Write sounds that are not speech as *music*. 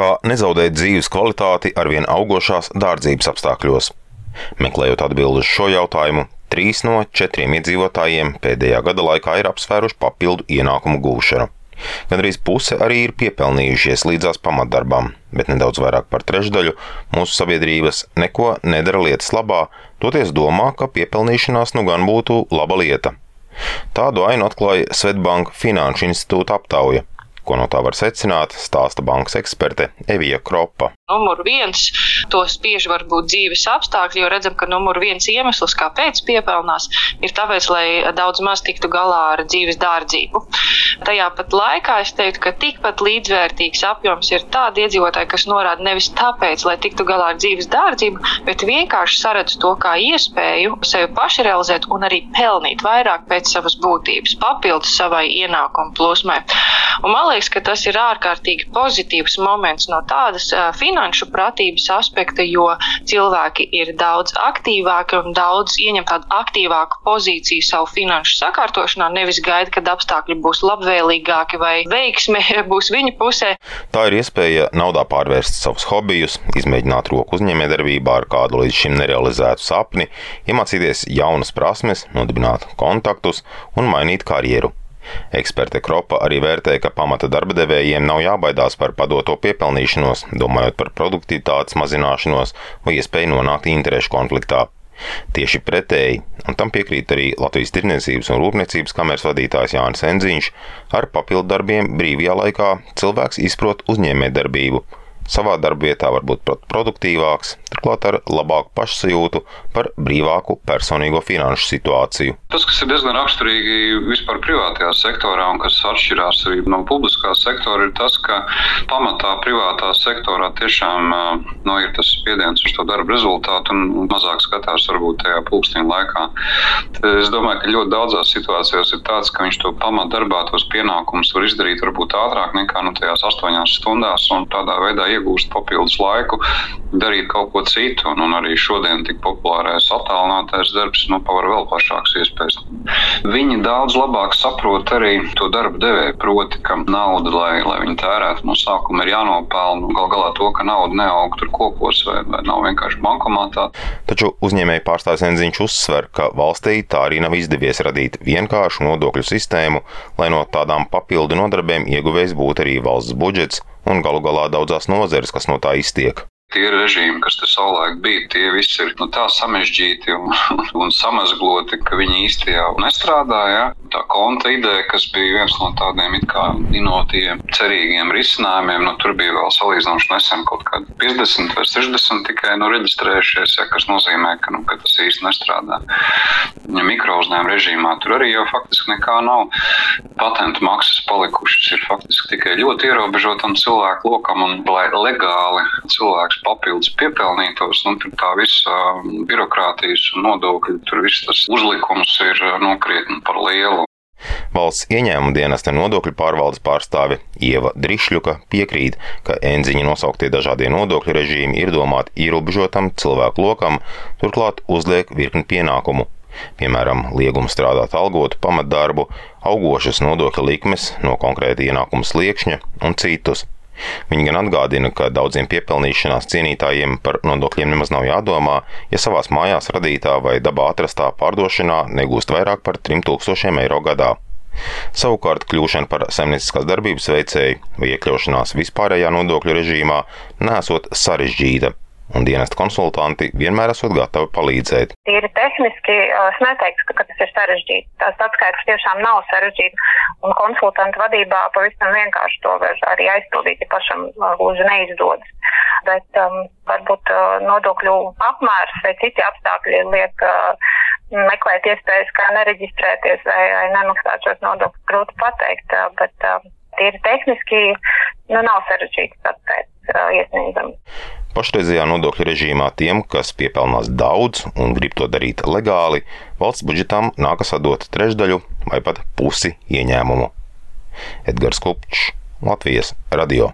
Kā nezaudēt dzīves kvalitāti arvien augošās dārdzības apstākļos? Meklējot atbildi uz šo jautājumu, trīs no četriem iedzīvotājiem pēdējā gada laikā ir apsvēruši papildu ienākumu gūšanu. Gan arī puse arī ir piepelnījušies līdzās pamatdarbām, bet nedaudz vairāk par trešdaļu mūsu sabiedrības neko nedara lietas labā, toties domā, ka piepelnīšanās nu gan būtu laba lieta. Tādu ainu atklāja Svetbanka Finanšu institūta aptauja. Ko no tā var secināt, stāsta bankas eksperte Evija Kropa. Numur viens to spiež varbūt dzīves apstākļi, jo redzam, ka numur viens iemesls, kāpēc piepelnās, ir tāpēc, lai daudz maz tiktu galā ar dzīves dārdzību. Tajā pat laikā es teiktu, ka tikpat līdzvērtīgs apjoms ir tādi iedzīvotāji, kas norāda nevis tāpēc, lai tiktu galā ar dzīves dārdzību, bet vienkārši saredz to kā iespēju sevi paši realizēt un arī pelnīt vairāk pēc savas būtības, papildus savai ienākumu plūsmai. Un man liekas, ka tas ir ārkārtīgi pozitīvs moments no tādas uh, finanšu pratības aspekta, jo cilvēki ir daudz aktīvāki un daudz ieņem tādu aktīvāku pozīciju savu finanšu sakārtošanā, nevis gaida, kad apstākļi būs labvēlīgāki vai veiksme *laughs* būs viņa pusē. Tā ir iespēja naudā pārvērst savus hobijus, izmēģināt roku uzņēmējdarbībā ar kādu līdz šim nerealizētu sapni, iemācīties jaunas prasmes, nodibināt kontaktus un mainīt karjeru. Eksperte Kropa arī vērtē, ka pamata darba devējiem nav jābaidās par padoto piepelnīšanos, domājot par produktivitātes mazināšanos vai iespēju nonākt interešu konfliktā. Tieši pretēji, un tam piekrīt arī Latvijas Tirniecības un Rūpniecības kameras vadītājs Jānis Enziņš, ar papildu darbiem brīvajā laikā cilvēks izprot uzņēmējdarbību, savā darbvietā var būt produktīvāks, turklāt ar labāku pašsajūtu par brīvāku personīgo finanšu situāciju. Tas, kas ir diezgan raksturīgi vispār privātajā sektorā un kas atšķirās arī no publiskā sektora, ir tas, ka pamatā privātā sektorā tiešām nu, ir tas spiediens uz to darbu rezultātu un mazāk skatās varbūt tajā pulksteņa laikā. Es domāju, ka ļoti daudzās situācijās ir tāds, ka viņš to pamatdarbā tos pienākumus var izdarīt varbūt ātrāk nekā nu, tajās astoņās stundās un tādā veidā iegūst papildus laiku, darīt kaut ko citu. Un, un arī šodien tik populārais attālinātais darbs nu, paver vēl plašākas iespējas. Viņi daudz labāk saprot arī to darbu devēju, proti, ka nauda, lai, lai viņi tērētu no sākuma, ir jānopelna. Gal galā to, ka nauda neaug tur kokos vai, vai nav vienkārši bankomātā. Taču uzņēmēji pārstāvis Enziņš uzsver, ka valstī tā arī nav izdevies radīt vienkāršu nodokļu sistēmu, lai no tādām papildu nodarbēm ieguvējs būtu arī valsts budžets un galu galā daudzās nozeres, kas no tā iztiek. Tie režīmi, kas tur savulaik bija, tie visi ir nu, tā samežģīti un, *laughs* un samazgloti, ka viņi jau nestrādāja. Tā konta ideja, kas bija viens no tādiem inovatīviem, cerīgiem risinājumiem, nu, tur bija vēl salīdzinoši nesen kaut kādi 50 vai 60 tikai nu, reģistrējušies, ja, kas nozīmē, ka, nu, ka tas īsti nestrādā. Mikrouzņēmuma režīmā tur arī jau faktiski nekā nav. Patentu maksas palikušas ir faktiski tikai ļoti ierobežotam cilvēku lokam un lai legāli cilvēks papildus piepelnītos, nu, tur tā visa birokrātijas un nodokļu, tur viss tas uzlikums ir nokrietni par lielu. Valsts ieņēmuma dienesta nodokļu pārvaldes pārstāve Ieva Drišļuka piekrīt, ka enziņa nosauktie dažādie nodokļu režīmi ir domāti ierobežotam cilvēku lokam, turklāt uzliek virkni pienākumu. Piemēram, liegums strādāt algotu pamatdarbu, augošas nodokļa likmes no konkrēta ienākuma sliekšņa un citus. Viņi gan atgādina, ka daudziem piepelnīšanās cienītājiem par nodokļiem nemaz nav jādomā, ja savās mājās radītā vai dabā atrastā pārdošanā negūst vairāk par 3000 eiro gadā. Savukārt kļūšana par saimnieciskās darbības veicēju vai iekļaušanās vispārējā nodokļu režīmā nesot sarežģīta, un dienesta konsultanti vienmēr esot gatavi palīdzēt. Tīri tehniski es neteiktu, ka, tas ir sarežģīti. Tās atskaitas tiešām nav sarežģīti, un konsultantu vadībā pavisam vienkārši to var arī aizpildīt, ja pašam gluži neizdodas. Bet um, varbūt uh, nodokļu apmērs vai citi apstākļi liek uh, meklēt iespējas, kā nereģistrēties vai, vai nemaksāt šos nodokļus, grūti pateikt, uh, bet uh, tīri tehniski nu, nav sarežģīts atskaitas uh, iesniedzams. Pašreizējā nodokļu režīmā tiem, kas piepelnās daudz un grib to darīt legāli, valsts budžetam nākas atdot trešdaļu vai pat pusi ieņēmumu. Edgars Kupčs, Latvijas radio.